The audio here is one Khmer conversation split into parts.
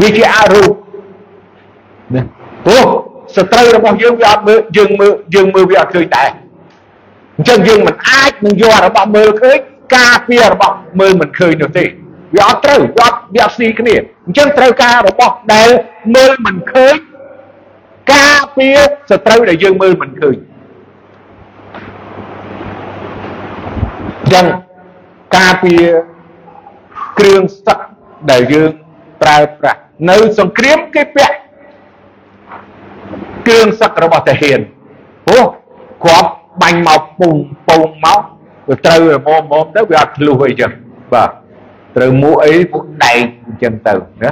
វាជាអរូបណាព្រោះសត្រូវរបស់យើងវាអត់មើលយើងមើលយើងមើលវាអត់ឃើញដែរអញ្ចឹងយើងមិនអាចនឹងយករបស់មើលឃើញការពាររបស់មើលមិនឃើញនោះទេវាអត់ត្រូវវាអត់វាអត់ស៊ីគ្នាអញ្ចឹងត្រូវការរបស់ដែលមើលមិនឃើញការពារសត្រូវដែលយើងមើលមិនឃើញអញ្ចឹងការពារគ្រឿងសឹកដែលយើងប្រើប្រាស់ នៅសង្គ្រាមគេពាក់គ្រឿងសឹករបស់តាហ៊ានព្រោះគាត់បាញ់មកពុំពងមកវាត្រូវរមមទៅវាអត់ធ្លុះអីចឹងបាទត្រូវមួកអីពួកដែកអញ្ចឹងទៅណា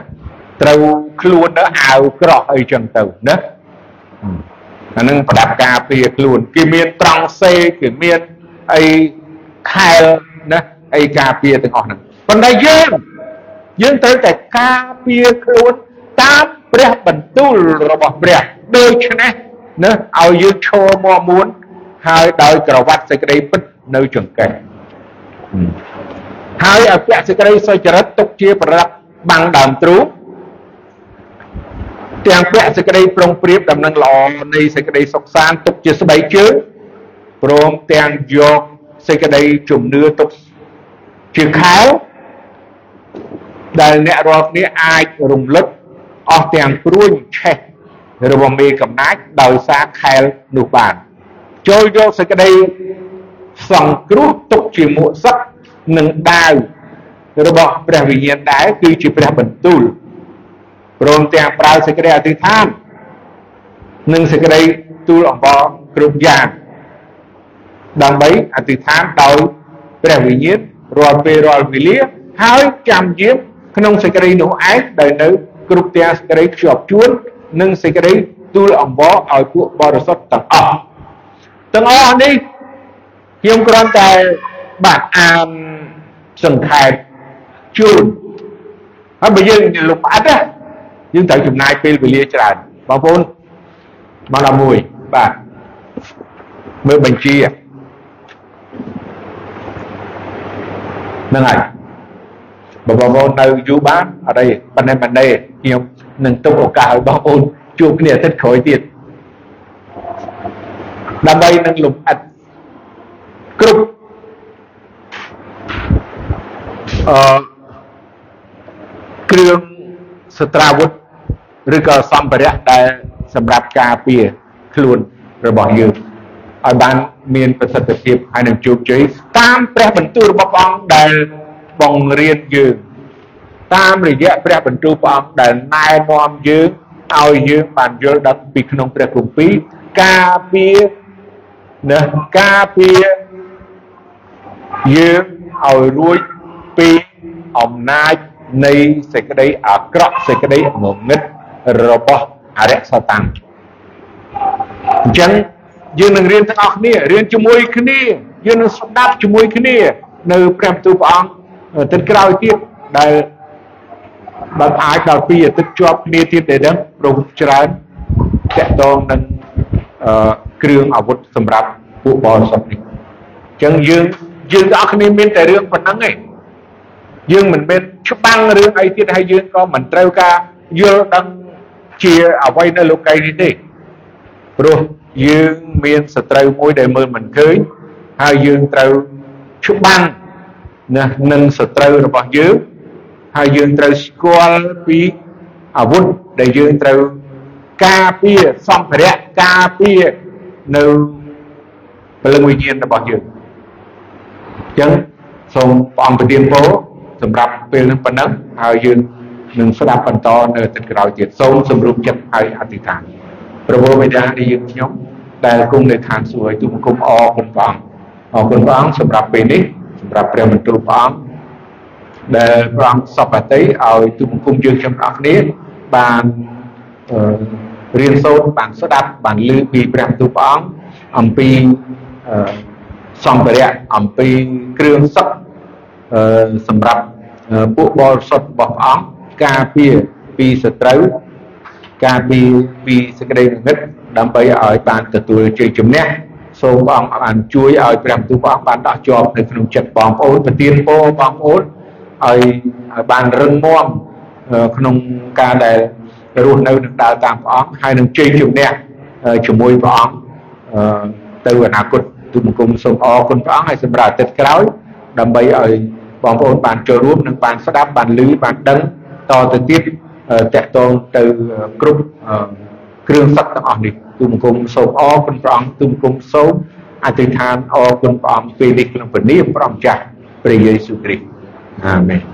ត្រូវខ្លួនទៅអាវក្រោះអីចឹងទៅណាអានឹងប្រដាប់ការពារខ្លួនគេមានត្រង់សេគេមានអីខែលណាអីការពារទាំងអស់ហ្នឹងប៉ុន្តែយើង យើងត្រូវតែការពារខ្លួនតាមព្រះបន្ទូលរបស់ព្រះដូច្នេះណាឲ្យយើងឈរមកមួនហើយដោយក្រវ៉ាត់សេចក្តីពិតនៅចង្កេះហើយអពៈសេចក្តីសុចរិតទុកជាប្រដាប់បាំងដើមទ្រូងទាំងពាក់សេចក្តីប្រុងប្រៀបដំណឹងល្អនៃសេចក្តីសុខសាន្តទុកជាស្បែកជើងព្រមទាំងយកសេចក្តីជំនឿទុកជាខែល ដែលអ្នករាល់គ្នាអាចរំលឹកអស់ទាំងព្រួញឆេះរបស់មេកំណាចដោយសារខែលនោះបានចូលយកសេចក្តីសង្គ្រោះទុកជាមួកសឹកនិងដាវរបស់ព្រះវិញ្ញាណដែរគឺជាព្រះបន្ទូលព្រមទាំងប្រើសេចក្តីអធិដ្ឋាននិងសេចក្តីទូលអង្វរគ្រប់យ៉ាងដើម្បីអធិដ្ឋានដោយព្រះវិញ្ញាណរាល់ពេលរាល់វេលាហើយចាំយាម ក្នុងសេចក្តីនោះឯងដែលនៅគ្រប់ទាំងសេចក្តីខ្ជាប់ជួននិងសេចក្តីទូលអង្វរឲ្យពួកបរិសុទ្ធទាំងអស់ទាំងអស់នេះខ្ញុំគ្រាន់តែបាទអានសង្ខេបជូនហើយបើយើងលំអិតណាយើងត្រូវចំណាយពេលវេលាច្រើនបងប្អូនមកដល់មួយបាទមើលបញ្ជីហ្នឹងហើយ បើបងប្អូននៅយូរបានអត់អីប៉ុន្តែមិនទេខ្ញុំនឹងទុកឱកាសឲ្យបងប្អូនជួបគ្នាអាទិត្យក្រោយទៀតដើម្បីនឹងលំអិតគ្រប់អឺគ្រឿងសត្រាវុធឬក៏សម្ភារៈដែលសម្រាប់ការពារខ្លួនរបស់យើងឲ្យបានមានប្រសិទ្ធភាពហើយនឹងជោគជ័យតាមព្រះបន្ទូលរបស់ព្រះអង្គដែល បង្រៀនយើងតាមរយៈព្រះបន្ទូលព្រះអង្គដែលណែនាំយើងឲ្យយើងបានយល់ដឹងពីក្នុងព្រះគម្ពីរការពារណាការពារយើងឲ្យរួចពីអំណាចនៃសេចក្តីអាក្រក់សេចក្តីងងឹតរបស់អរិយសតាំងអញ្ចឹងយើងនឹងរៀនទាំងអស់គ្នារៀនជាមួយគ្នាយើងនឹងស្ដាប់ជាមួយគ្នា នៅព្រះបន្ទូលព្រះអង្គ ទឹកក្រោយទៀតដែលបើអាចដល់ពីអាទិត្យជាប់គ្នាទៀតទេដឹងប្រវត្តិច្រើនតកតងនឹងអឺគ្រឿងអាវុធសម្រាប់ពួកបរិសុទ្ធនេះអញ្ចឹងយើងយើងទាំងអស់គ្នាមានតែរឿងប៉ុណ្្នឹងឯងយើងមិនមែនច្បាំងរឿងអីទៀតហើយយើងក៏មិនត្រូវការយល់ដឹងជាអ្វីនៅលោកីនេះទេព្រោះយើងមានសត្រូវមួយដែលមើលមិនឃើញហើយយើងត្រូវច្បាំង ណានឹងសត្រូវរបស់យើងហើយយើងត្រូវស្គាល់ពីអាវុធដែលយើងត្រូវការពារសម្ភារៈការពារនៅពលឹងវិញ្ញាណរបស់យើងអញ្ចឹងសូមព្រះអង្គប្រទានពរសម្រាប់ពេលនេះប៉ុណ្ណឹងហើយយើងនឹងស្ដាប់បន្តនៅទឹកក្រោយទៀតសូមសម្រុំចិត្តហើយអធិដ្ឋានប្រពោបិតានៃយើងខ្ញុំដែលគង់នៅឋានសួគ៌ទូបង្គំអរគុណព្រះអង្គអរគុណព្រះអង្គសម្រាប់ពេលនេះ សម្រាប់ព្រះបន្ទូលព្រះអង្គដែលព្រះអង្គសពតិឲ្យទូបង្គំយើងខ្ញុំទាំងគ្នាបានរៀនសូត្របានស្ដាប់បានឮពីព្រះបន្ទូលព្រះអង្គអំពីសម្ភារៈអំពីគ្រឿងសឹកសម្រាប់ពួកបរិសុទ្ធរបស់ព្រះអង្គការពារពីសត្រូវការពារពីសេចក្តីងងឹតដើម្បីឲ្យបានទទួលជ័យជំនះ សូមព្រះអង្គបានជួយឲ្យព្រះបន្ទូលព្រះអង្គបានដោះជាប់នៅក្នុងចិត្តបងប្អូនប្រទានពរបងប្អូនឲ្យឲ្យបានរឹងមាំក្នុងការដែលរស់នៅនឹងដើរតាមព្រះអង្គហើយនឹងជ័យជំនះជាមួយព្រះអង្គទៅអនាគតទូបង្គំសូមអរគុណព្រះអង្គហើយសម្រាប់អាទិត្យក្រោយដើម្បីឲ្យបងប្អូនបានចូលរួមនិងបានស្ដាប់បានឮបានដឹងតទៅទៀតតកតងទៅគ្រប់ គ្រឿងសឹកទាំងអស់នេះទូបង្គំសូមអរគុណព្រះអង្គទូបង្គំសូមអធិដ្ឋានអរគុណព្រះអង្គពេលនេះក្នុងព្រះនាមព្រះអង្គចាស់ព្រះយេស៊ូវគ្រីស្ទអាមែន